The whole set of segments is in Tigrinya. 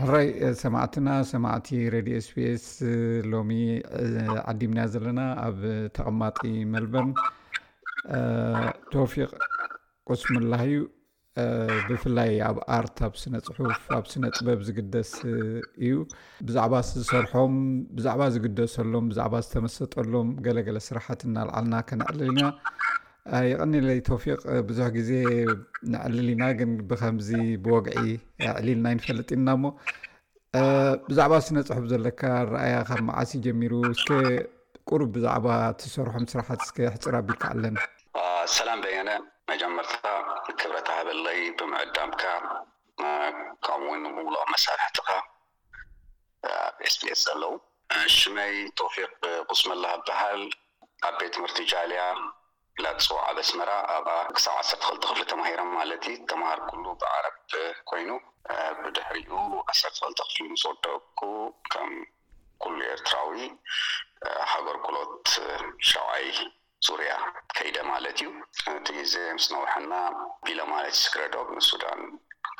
ሕራይ ሰማዕትና ሰማዕቲ ሬድዮ ስፔስ ሎሚ ዓዲምና ዘለና ኣብ ተቐማጢ መልበርን ቶፊቅ ቁስምላህ እዩ ብፍላይ ኣብ ኣርት ኣብ ስነ ፅሑፍ ኣብ ስነ ጥበብ ዝግደስ እዩ ብዛዕባ ዝሰርሖም ብዛዕባ ዝግደሰሎም ብዛዕባ ዝተመሰጠሎም ገለገለ ስራሓት እናልዓልና ከነዕልል ኢና የቐኒለይ ቶፊቅ ብዙሕ ግዜ ነዕልል ኢና ግን ብከምዚ ብወግዒ ኣዕሊልና ይንፈልጥ ኢና እሞ ብዛዕባ ስነ ፅሑፍ ዘለካ ረኣያ ካብ መዓስ ጀሚሩ እስከ ቁሩብ ብዛዕባ ትሰርሖም ስራሓት እስከ ሕፅር ኣቢልካ ኣለና ሰላም በየነ መጀመርታ ክብረት ሃበለይ ብምዕዳምካ ከምኡ ውን ንሙሉኦም መሳርሕትኻ ኣብ SBS ዘለዉ። ሽመይ ቶፊቅ ቁስመላ እበሃል ኣብ ቤት ትምህርቲ ጃልያ ኢላ ትጽዋዕ ኣብ ኣስመራ ኣብኣ ክሳብ ዓሰርተ ክልተ ክፍሊ ተማሂረ ማለት እዪ ተማሃር ኩሉ ብዓረብ ኮይኑ ብድሕሪኡ ዓሰርተ ክልተ ክፍሊ ምስ ወደእኩ ከም ኩሉ ኤርትራዊ ሃገር ኩሎት ሻውዓይ ዙርያ ከይደ ማለት እዩ እቲ ዜምስ ነውሐና ቢለ ማለት እዩ ስግረ ዶብ ንሱዳን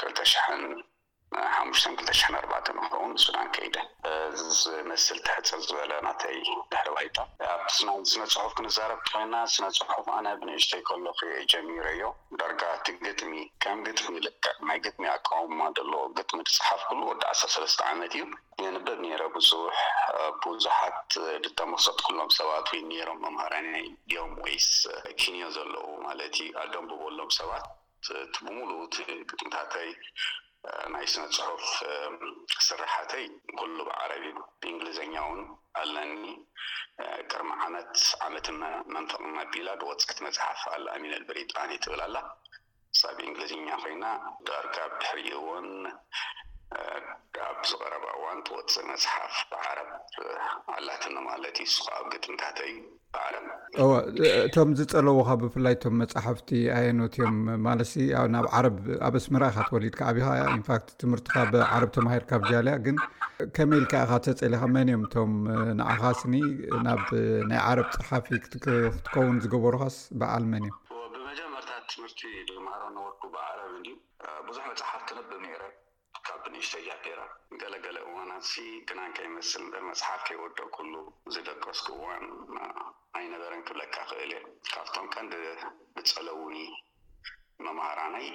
ክልተ ሽሕን ሓሙሽተን ክልተ ሽሕን ኣርባዕተን ንክኸውን ንሱዳን ከይደ። እዚ ዝመስል ትሕጽር ዝበለ ናተይ ድሕሪ ባይታ ኣብቲ ስናይ ስነ ጽሑፍ ክንዛረብ ተኮይና ስነ ጽሑፍ ኣነ ብንእሽተይ ከለኩ እየ ጀሚረዮ ዳርጋ እቲ ግጥሚ ከም ግጥሚ ልክዕ ናይ ግጥሚ ኣቃውማ ደለዎ ግጥሚ ድጽሓፍኩሉ ወዲ ዓሰርተ ሰለስተ ዓመት እዩ የንብብ ኔረ ብዙሕ ቡዙሓት ድተመሰጥኩሎም ሰባት ውን ኔሮም መምሃራይነይ ድዮም ወይስ ኪንዮ ዘለዉ ማለት ኢዩ ኣደንብበሎም ሰባት እቲ ብሙሉኡ እቲ ግጥምታተይ ናይ ስነ ጽሑፍ ስርሓተይ ኩሉ ብዓረብ ኢዩ ብእንግሊዘኛ ውን ኣለኒ ቅርሚ ዓመት ዓመት እመ መንፈቅ እመ ኣቢላ ድወጸት መጽሓፍ ኣል ኣሚን ኣል ብሪጣኒ ትብል ኣላ ሳብ እንግሊዝኛ ኮይና ዳርጋ ኣብ ድሕሪ እዎን ኣብ ዝቀረባ እዋን ትወጽእ መጽሓፍ ብዓረብ ኣላትኒ ማለት እዩ እሱ ከኣ ግጥምታተይ ብዓረብ። እወ እቶም ዝጸለዉኻ ብፍላይ እቶም መጻሕፍቲ ኣየኖት እዮም ማለትሲ ናብ ዓረብ ኣብ ኣስመራ ኢኻ ተወሊድካ ዓቢኻ ኢንፋክት ትምህርትኻ ብዓረብ ተማሂርካ ብ ጃልያ ግን ከመይ ኢልካ ኢኻ ተጸሊኻ መን እዮም እቶም ንዓኻ ስኒ ናብ ናይ ዓረብ ጸሓፊ ክትከውን ዝገበሩኻስ ዝመሃርስ ብዓል መን እዩ? ብመጀመርታ ትምህርቲ ድማሃሮ ነበርኩ ብዓረብ እንድዩ። ብዙሕ መጽሓፍ ክነብብ ነይረ ካብ ብንእሽተይ ጃፒረ። ገለ ገለ እዋናትሲ ግናን ከይመስል እምበር መጽሓፍ ከይወደእኩሉ ዝደቀስኩ እዋን ኣይነበረን ክብለካ እኽእል እየ። ካብቶም ቀንዲ ዝጸለዉኒ መማህራነይ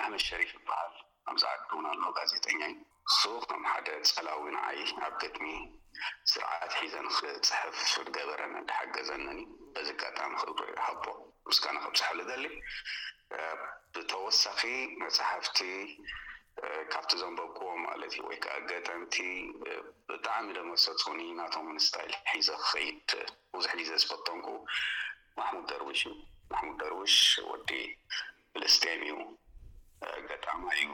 ኣሕመድ ሸሪፍ ዝባሃል ኣብዚ ዓዲ ውን ኣሎ ጋዜጠኛ እዩ። እሱ ከም ሓደ ጸላዊ ንዓይ ኣብ ግጥሚ ስርዓት ሒዘ ንኽጽሕፍ ዝገበረን ዝሓገዘንን እዩ። በዚ ኣጋጣሚ ክብሪ ይሃቦ ምስጋና ከብጽሐሉ እደሊ። ብተወሳኺ መጽሓፍቲ ካብቲ ዘንበብኩዎ ማለት እዩ ወይ ከኣ ገጠምቲ ብጣዕሚ ደመሰጹኒ ናቶም ውን ስታይል ሒዘ ክኸይድ ብዙሕ ግዜ ዝፈተንኩ ማሕሙድ ደርዊሽ እዩ። ማሕሙድ ደርዊሽ ወዲ ፍልስጤም እዩ። ገጣማይ እዩ።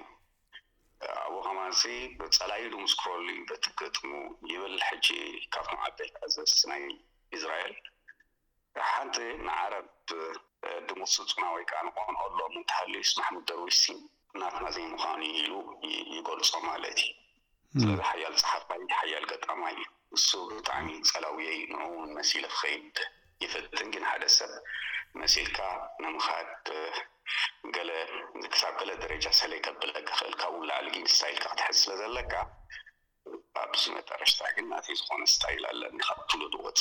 ኣብኡ ከማንሲ ብጸላዩ ድምስክረሉ እዩ በቲ ግጥሙ ይብል ሕጂ ካብቶም ዓበይቲ ኣዘዝቲ ናይ ኢዝራኤል ሓንቲ ንዓረብ ድምስጹና ወይ ከኣ ንቐንኦሎም እንተሃልዩስ ማሕሙድ ደርዊሽ ሲ ናትና ዘይምዃኑ እዩ ኢሉ ይገልጾ ማለት እዩ። ጸረ ሓያል ጸሓፋይ ሓያል ገጣማይ እዩ ንሱ ብጣዕሚ ጸላውየይ ንዑ ውን መሲለ ክኸይድ ይፈትን ግን ሓደ ሰብ መሲልካ ንምኻድ ገለ ክሳብ ገለ ደረጃ ሰለይ ከብለካ ይኽእል ካብኡ ንላዕሊ ግን ስታይልካ ክትሕዝ ስለ ዘለካ ኣብዚ መጠረሽታ ግን ናተይ ዝኾነ ስታይል ኣለኒ ካብ ትውልዲ ወጸ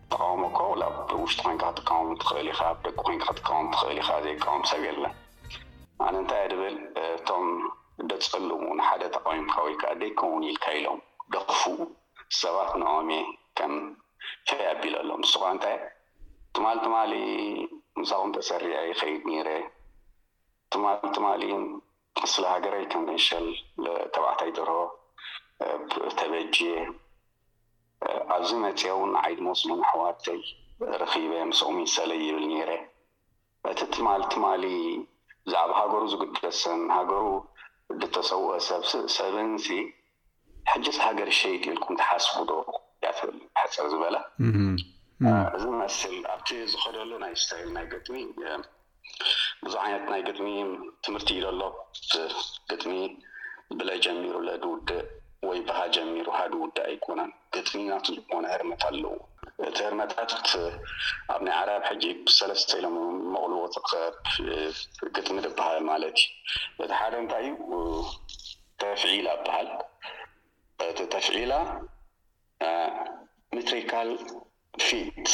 ተቓውሞ እኮ ወላ ኣብ ውሽጢ ኮይንካ ክትቃወም ትኽእል ኢኻ፣ ኣብ ደገ ኮይንካ ክትቃወም ትኽእል ኢኻ፣ ዘይቃወም ሰብ የለን። ኣነ እንታይ እየ ድብል እቶም ደጸልሙ ንሓደ ተቓዊምካ ወይ ከኣ ደይከውን ኢልካ ኢሎም ደኽፉ ሰባት ንኦም እየ ከም ፈይ ኣቢለሎም። ንሱ ከኣ እንታይ ትማል ትማሊ ምሳኹም ተሰሪዐ ይኸይድ ኔረ ትማል ትማሊ ስለ ሃገረይ ከም ዕሸል ተባዕታይ ደርሆ ተበጅየ ኣብዚ መጽየ ውን ንዓይ ድመስሉኒ ኣሕዋተይ ረኺበ ምስኦም ይሰለይ ይብል ኔረ እቲ ትማል ትማሊ ብዛዕባ ሃገሩ ዝግደስን ሃገሩ ድተሰውኣ ሰብን ሲ ሕጅስ ሃገር ሸይጥ ኢልኩም ትሓስቡ ዶ እያ ትብል ሕጽር ዝበለ ዝመስል ኣብቲ ዝኸደሉ ናይ ስታይል ናይ ግጥሚ ብዙሕ ዓይነት ናይ ግጥሚ ትምህርቲ እዩ ዘሎ ግጥሚ ብለ ጀሚሩ ለ ድውድእ ወይ ብሃ ጀሚሩ ሃ ድውድእ ኣይኮነን ግጥሚ ናቱ ዝኾነ ህርመት ኣለዎ እቲ ህርመታት ኣብ ናይ ዓራብ ሕጂ ሰለስተ ኢሎም መቕልዎ ትርከብ ግጥሚ ድበሃል ማለት እዩ እቲ ሓደ እንታይ እዩ ተፍዒላ እትበሃል እቲ ተፍዒላ ምትሪካል ፊት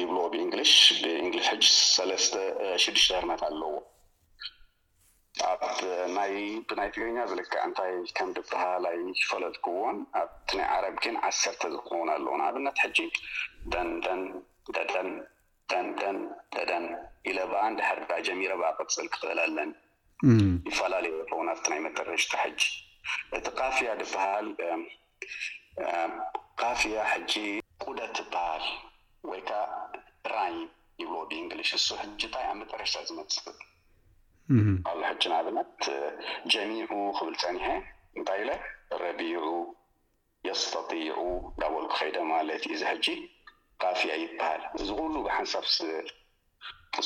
ይብልዎ ብእንግሊሽ ብእንግሊፍጅ ሰለስተ ሽዱሽተ ህርመት ኣለዎ ኣብ ናይ ብናይ ትግርኛ ዝልክዕ እንታይ ከም ድበሃል ኣይፈለጥክዎን ኣብቲ ናይ ዓረብ ግን ዓሰርተ ዝኸውን ኣለዎ ንኣብነት ሕጂ ደንደን ደደን ተን ተን ተደን ኢለ ባኣ እንድሕር ድኣ ጀሚረ ባኣ ክቅጽል ክክእል ኣለኒ ይፈላለ ኢዩ ይከውን ኣብቲ ናይ መጠረሽታ ሕጂ እቲ ቃፍያ ድብሃል ቃፍያ ሕጂ ቁደ ትብሃል ወይ ካኣ ራይም ይብልዎ ብእንግሊሽ እሱ ሕጂ ታይ ኣብ መጠረሽታ ዝመጽእ ኣሎ ሕጂ ንኣብነት ጀሚዑ ክብል ጸኒሐ እንታይ ኢለ ረቢዑ። የስተጢዑ ዳበልኩ ከይደ ማለት እዩ እዚ ሕጂ ቃፊያ ይብሃል እዚ ኩሉ ብሓንሳብስ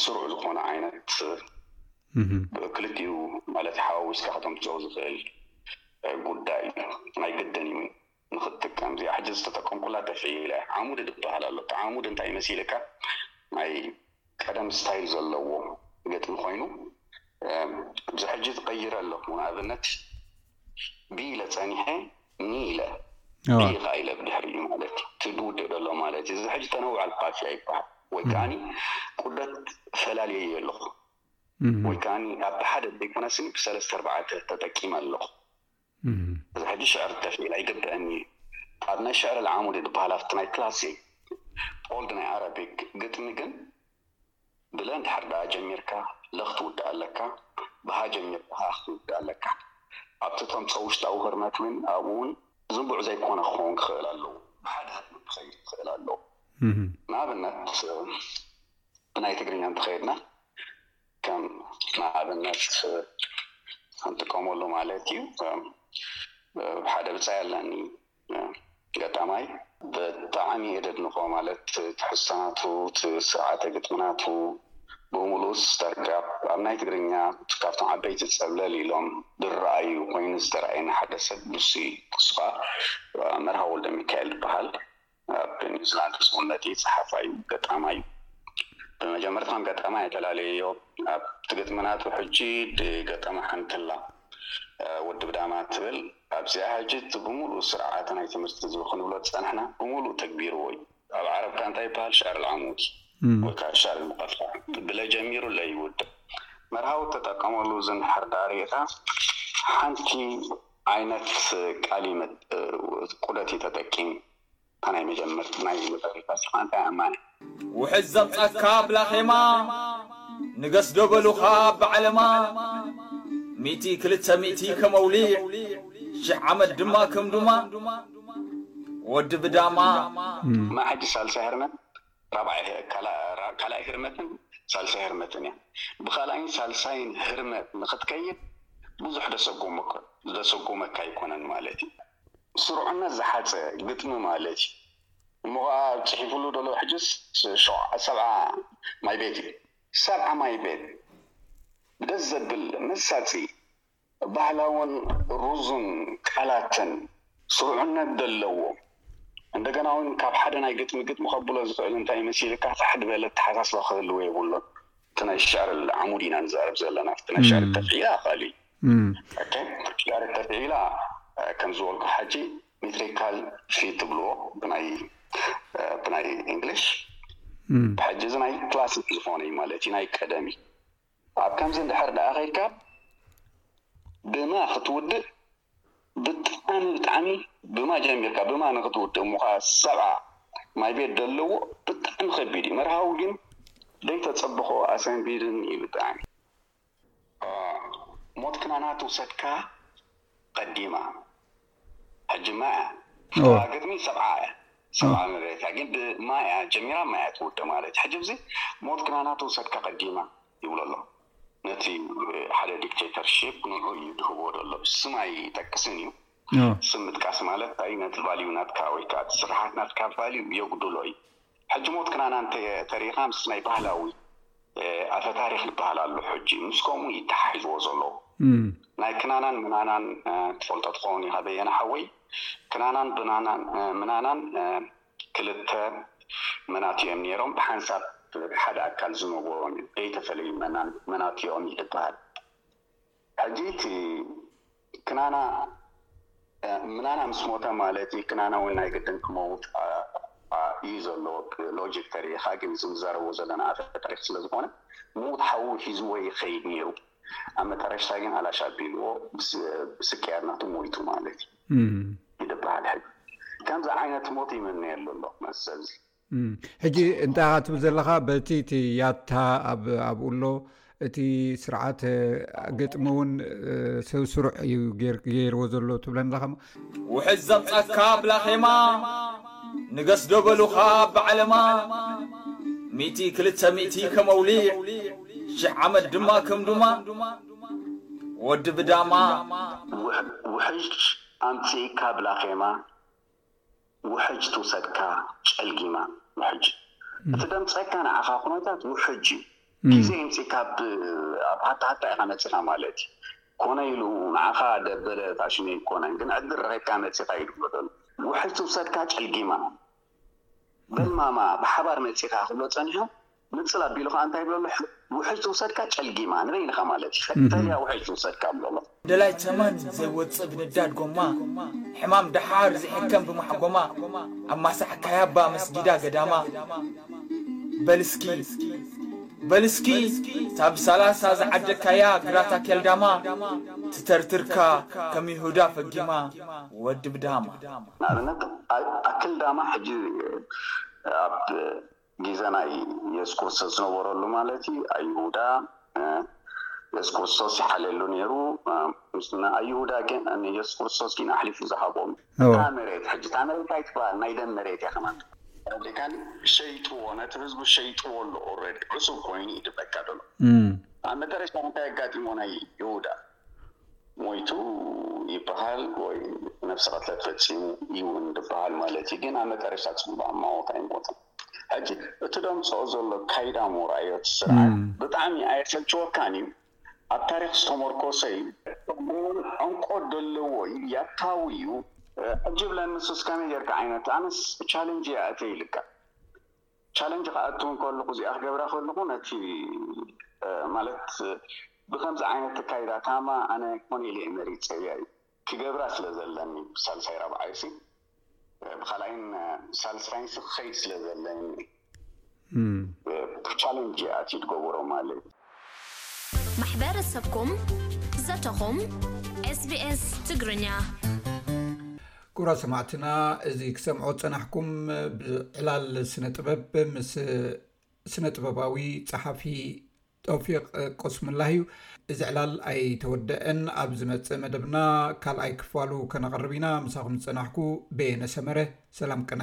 ስሩዕ ዝኾነ ዓይነት ክልቲኡ ማለት ሓዋዊስካ ከተምጽኦ ዝኽእል ጉዳይ እዩ ናይ ግድን እዩ ንኽትጥቀም እዚኣ ሕጂ ዝተጠቀምኩላ ተፍዒለ ዓሙድ ድበሃል ኣሎ እቲ ዓሙድ እንታይ መሲልካ ናይ ቀደም ስታይል ዘለዎ ግጥሚ ኮይኑ እብዚ ሕጂ ዝቀይረ ኣለኩ ንኣብነት ብ ኢለ ጸኒሐ ን ኢለ ብ ከኣ ኢለ ብድሕሪኡ ማለት ትውድእ ደሎ ማለት እዩ እዚ ሕጂ ተነውዐል ቃፊያ ይበሃል ወይ ከኣኒ ቁደት ፈላልየዮ ኣለኩ ወይ ከኣኒ ኣብ ሓደ ዘይኮነስኒ ብ ሰለስተ ኣርባዕተ ተጠቂመ ኣለኩ እዚ ሕጂ ሽዕር ትደፍኢላ ኣይግብእን ኢዩ ኣብ ናይ ሽዕር ኣልዓሙዲ ድበሃል ኣብቲ ናይ ክላሲክ ኦልድ ናይ ኣረቢክ ግጥሚ ግን ብለ እንድሕር ደኣ ጀሚርካ ለ ክትውድእ ኣለካ ብሃ ጀሚርካ ሃ ክትውድእ ኣለካ ኣብቲ ተምጾ ውሽጣዊ ህርመት ውን ኣብኡ ውን ዝንቡዕ ዘይኮነ ክኸውን ክኽእል ኣለዎ ብሓደ ህርመት ክኸይድ ክኽእል ኣለዎ ንኣብነት ብናይ ትግርኛ እንተኸይድና ከም ንኣብነት ክንጥቀመሉ ማለት እዩ። ሓደ ብጻይ ኣለኒ ገጣማይ። ብጣዕሚ እየ ደድንቆ ማለት ትሕዝቶ ናቱ እቲ ስርዓተ ግጥሚ ናቱ ብምሉኡ ዝተርጋብ ኣብ ናይ ትግርኛ ካብቶም ዓበይቲ ጸብለል ኢሎም ድረኣዩ ኮይኑ ዝተራእየኒ ሓደ ሰብ ንሱ እዩ ንሱ ከኣ መርሃዊ ወልደሚካኤል ይበሃል። ኣብ ኒውዝላንድ ብስዉነቲ ጸሓፋይ ገጣማይ ብመጀመርታ ገጣማይ ኣይተላለየዮ ኣብ ትግጥሚ ናቱ ሕጂ ድገጠማ ሓንቲላ ወዲ ብዳማ ትብል ኣብዚኣ ሕጂ እቲ ብምሉኡ ስርዓተ ናይ ትምህርቲ ዝብ ክንብሎ ዝጸናሕና ብምሉኡ ተግቢርዎ እዩ ኣብ ዓረብካ እንታይ ይበሃል ሻር ልዓሙድ ወይ ከኣ ሻር ልሙቀፋዕ ብለ ጀሚሩ ለይውድእ መርሃዊ ተጠቀመሉ እዚ እንድሕር ድኣ ሪኢኻ ሓንቲ ኣይነት ቃሊ ቁደት እዩ ተጠቂሙ እታ ናይ መጀመርት ናይ መጸሪ ፋሲካ እንታይ ኣማን። ውሕጅ ዘምጻካ ብላኼማ ንገስ ዶ በሉኻ ኣብ ብዓለማ ሚእቲ ክልተ ሚእቲ ከም ኣውሊዕ ሽሕ ዓመት ድማ ከም ዱማ ወዲ ብዳማ። ማይ ሕጂ ሳልሳይ ህርመት ራብዓይ ካልኣይ ህርመትን ሳልሳይ ህርመትን እያ። ብካልኣይን ሳልሳይን ህርመት ንክትከይድ ብዙሕ ዘሰጎመካ ኣይኮነን ማለት እዩ። ስሩዕነት ዝሓጸ ግጥሚ ማለት እዩ። እሞ ከኣ ጽሒፍሉ ዘሎ ሕጅስ ሰብዓ ማይቤት እዩ። ሰብዓ ማይቤት ደስ ዘብል መሳጢ ባህላውን ሩዙን ቃላትን ስሩዕነት ዘለዎ እንደገና ውን ካብ ሓደ ናይ ግጥሚ ግጥሚ ከብሎ ዝኽእል እንታይ መሲልካ ፋሕድ በለ ኣተሓሳስባ ክህልዎ የብሉን። እቲ ናይ ሽዕር ዓሙድ ኢና ንዛረብ ዘለና እቲ ናይ ሽዕር ተፍዒላ ካልእ እዩ ሽዕር ተፍዒላ ከም ዝበልኩ ሓጂ ሜትሪካል ፊት ትብልዎ ብናይ ብናይ እንግሊሽ ብሓጂ እዚ ናይ ክላሲክ ዝኾነ እዩ ማለት እዩ ናይ ቀደም እዩ። ኣብ ከምዚ እንድሕር ደኣ ከይድካ ብማ ክትውድእ ብጣዕሚ ብጣዕሚ ብማ ጀሚርካ ብማ ንክትውድእ እሞኻ ሰብዓ ማይ ቤት ደለዎ ብጣዕሚ ከቢድ እዩ መርሃዊ ግን ደይተጸበኾ ኣሰንቢድኒ እዩ ብጣዕሚ ሞት ክናናት ውሰድካ ቀዲማ። ሕጂ ማያ ፍታዋ ግጥሚ ሰብዓ እያ ሰብዓ መሬት እያ ግን ብማይ እያ ጀሚራ ማይ እያ ትውድእ ማለት እዩ ሕጂ እዚ ሞት ክናና ትውሰድካ ቀዲማ ይብሎ ኣሎ ነቲ ሓደ ዲክቴተርሺፕ ንዑ እዩ ድህቦ ዘሎ ስም ኣይጠቅስን እዩ ስም ምጥቃስ ማለት እንታይ ነቲ ቫልዩ ናትካ ወይ ከዓ እቲ ስርሓት ናትካ ቫልዩ የጉድሎ እዩ ሕጂ ሞት ክናና እንተ ተሪእኻ ምስ ናይ ባህላዊ ኣፈ ታሪኽ ልበሃል ኣሎ ሕጂ ምስ ከምኡ እዩ ተሓሒዝዎ ዘሎ ናይ ክናናን ምናናን ትፈልጦ ትኸውን ኢኻ በየነ ሓወይ ክናናን ብናናን ምናናን ክልተ መናት እዮም ነይሮም ብሓንሳብ ሓደ ኣካል ዝነበሮም እዩ ዘይተፈለዩ መናን መናት እዮም ይልበሃል ሕጂ እቲ ክናና ምናና ምስ ሞተ ማለት እዪ ክናና ውን ናይ ግድን ክመውት እዪ ዘሎ ሎጂክ ተሪኢኻ ግን እዚ ንዛረቦ ዘለና ኣፈ ታሪኽ ስለ ዝኾነ ምውት ሓዉ ሒዝዎ ይኸይድ ኔሩ ኣብ መጠረሽታ ግን ኣላሽ ኣቢልዎ ብስቅያት ናቱ ሞይቱ ማለት እዪ ይድብሃል ሕጂ ከምዚ ዓይነት ሞት ይምነየሉ ኣለኹ መሰልዚ እም ሕጂ እንታይ ኢኻ ትብል ዘለኻ በቲ እቲ ያታ ኣብ ኣብኡ ኣሎ እቲ ስርዓተ ግጥሚ እውን ሰብ ስሩዕ እዩ ገይርዎ ዘሎ ትብለኒ ኣለኻ እሞ ውሕጅ ዘምጻካ ብላኼማ ንገስ ዶ በሉኻ ኣብ ባዕለማ ሚእቲ ክልተ ሚእቲ ከም ኣውሊዕ ሽሕ ዓመት ድማ ከም ዱማ ወዲ ብዳማ። ውሕጅ ኣምጺእካ ብላኼማ። ውሕጅ ትውሰድካ ጨልጊማ ውሕጅ እቲ ደምጸካ ንዓኻ ኩነታት ውሕጅ እዩ ግዜ ይምጺካ ብ ኣብ ሃታ ሃታ ኢኻ መጺኻ ማለት እዩ ኮነ ኢሉ ንዓኻ ደበለ ፋሽን ኣይኮነን ግን ዕድል ረኺብካ መጺኻ እዩ ድብሎ ደሎ ውሕጅ ትውሰድካ ጨልጊማ በል ማማ ብሓባር መጺኻ ክብሎ ጸኒሑ ንጽል ኣቢሉ ከኣ እንታይ ይብሎ ኣሎ ውሕጅ ትውሰድካ ጨልጊማ ንበይንኻ ማለት እዩ ፈተልያ ውሕጅ ትውሰድካ ይብሎ ኣሎ። ደላይ ተመን ዘይወጽእ ብንዳድ ጎማ ሕማም ደሓር ዘይሕከም ብማሕጎማ ኣብ ማሳሕካያባ መስጊዳ ገዳማ በል እስኪ በል እስኪ እታ ብሳላሳ ዝዓደካያ ግራት ኣኬልዳማ ትተርትርካ ከም ይሁዳ ፈጊማ ወዲ ብዳማ። ንኣብነት ኣክልዳማ ሕጂ ኣብ። ጊዘ ናይ የሱስ ክርስቶስ ዝነበረሉ ማለት እዩ ኣይሁዳ የሱስ ክርስቶስ ይሓለሉ ነይሩ ምስ ንኣይሁዳ ግን ንየሱስ ክርስቶስ ግን ኣሕሊፉ ዝሃቦም እታ መሬት ሕጂ እታ መሬት እንታይ ትበሃል ናይ ደም መሬት እያ ከማን ሪካን ሸይጥዎ ነቲ ህዝቡ ሸይጥዎ ኣሎ ኦልሬዲ ዕሱብ ኮይኑ ይድበካ ደሎ ኣብ መጨረሻ እንታይ ኣጋጢሞ ናይ ይሁዳ ሞይቱ ይበሃል ወይ ነብሰ ቅትለት ፈጺሙ ኢዩ'ውን ድበሃል ማለት ኢዩ፣ ግን ኣብ መጠረሽታ ጽምዶ ኣማውት ኣይሞተን። ሕጂ እቲ ደምጽኦ ዘሎ ካይዳ ሞራዮት ስርዓት ብጣዕሚ ኣየሰልችወካን ኢዩ? ኣብ ታሪኽ ዝተሞርኮሰ ኢዩ። ከምኡ'ውን ዕምቆ ደለዎ ኢዩ፣ ያታዊ ኢዩ። ሕጂ ብለኒ ንስስ ከመይ ጌርካ ዓይነት ኣነስ ቻለንጅ ኢየ ኣእተይልካ። ቻለንጅ ክኣቱ እንከለኹ እዚኣ ክገብራ ከለኹ ነቲ ማለት ብከምዚ ዓይነት ተካይዳ ታማ ኣነ ኮነ ኢለ እየ መሪፀያ እዩ ክገብራ ስለ ዘለኒ ብሳልሳይ ራብዓይሲ ብካልኣይን ሳልሳይንሲ ክኸይድ ስለ ዘለኒ ቻለንጅ እየ ኣትዩ ትገብሮ ማለት እዩ። ማሕበረሰብኩም ዘተኹም SBS ትግርኛ ክብራት ሰማዕትና እዚ ክሰምዖ ዝፀናሕኩም ብዕላል ስነ ጥበብ ምስ ስነ ጥበባዊ ፀሓፊ ቶፊቅ ቁስምላህ እዩ እዚ ዕላል ኣይተወደአን ኣብ ዝመፅእ መደብና ካልኣይ ክፋሉ ከነቅርብ ኢና ምሳኹም ዝፀናሕኩ በየነ ሰመረ ሰላም ቅነ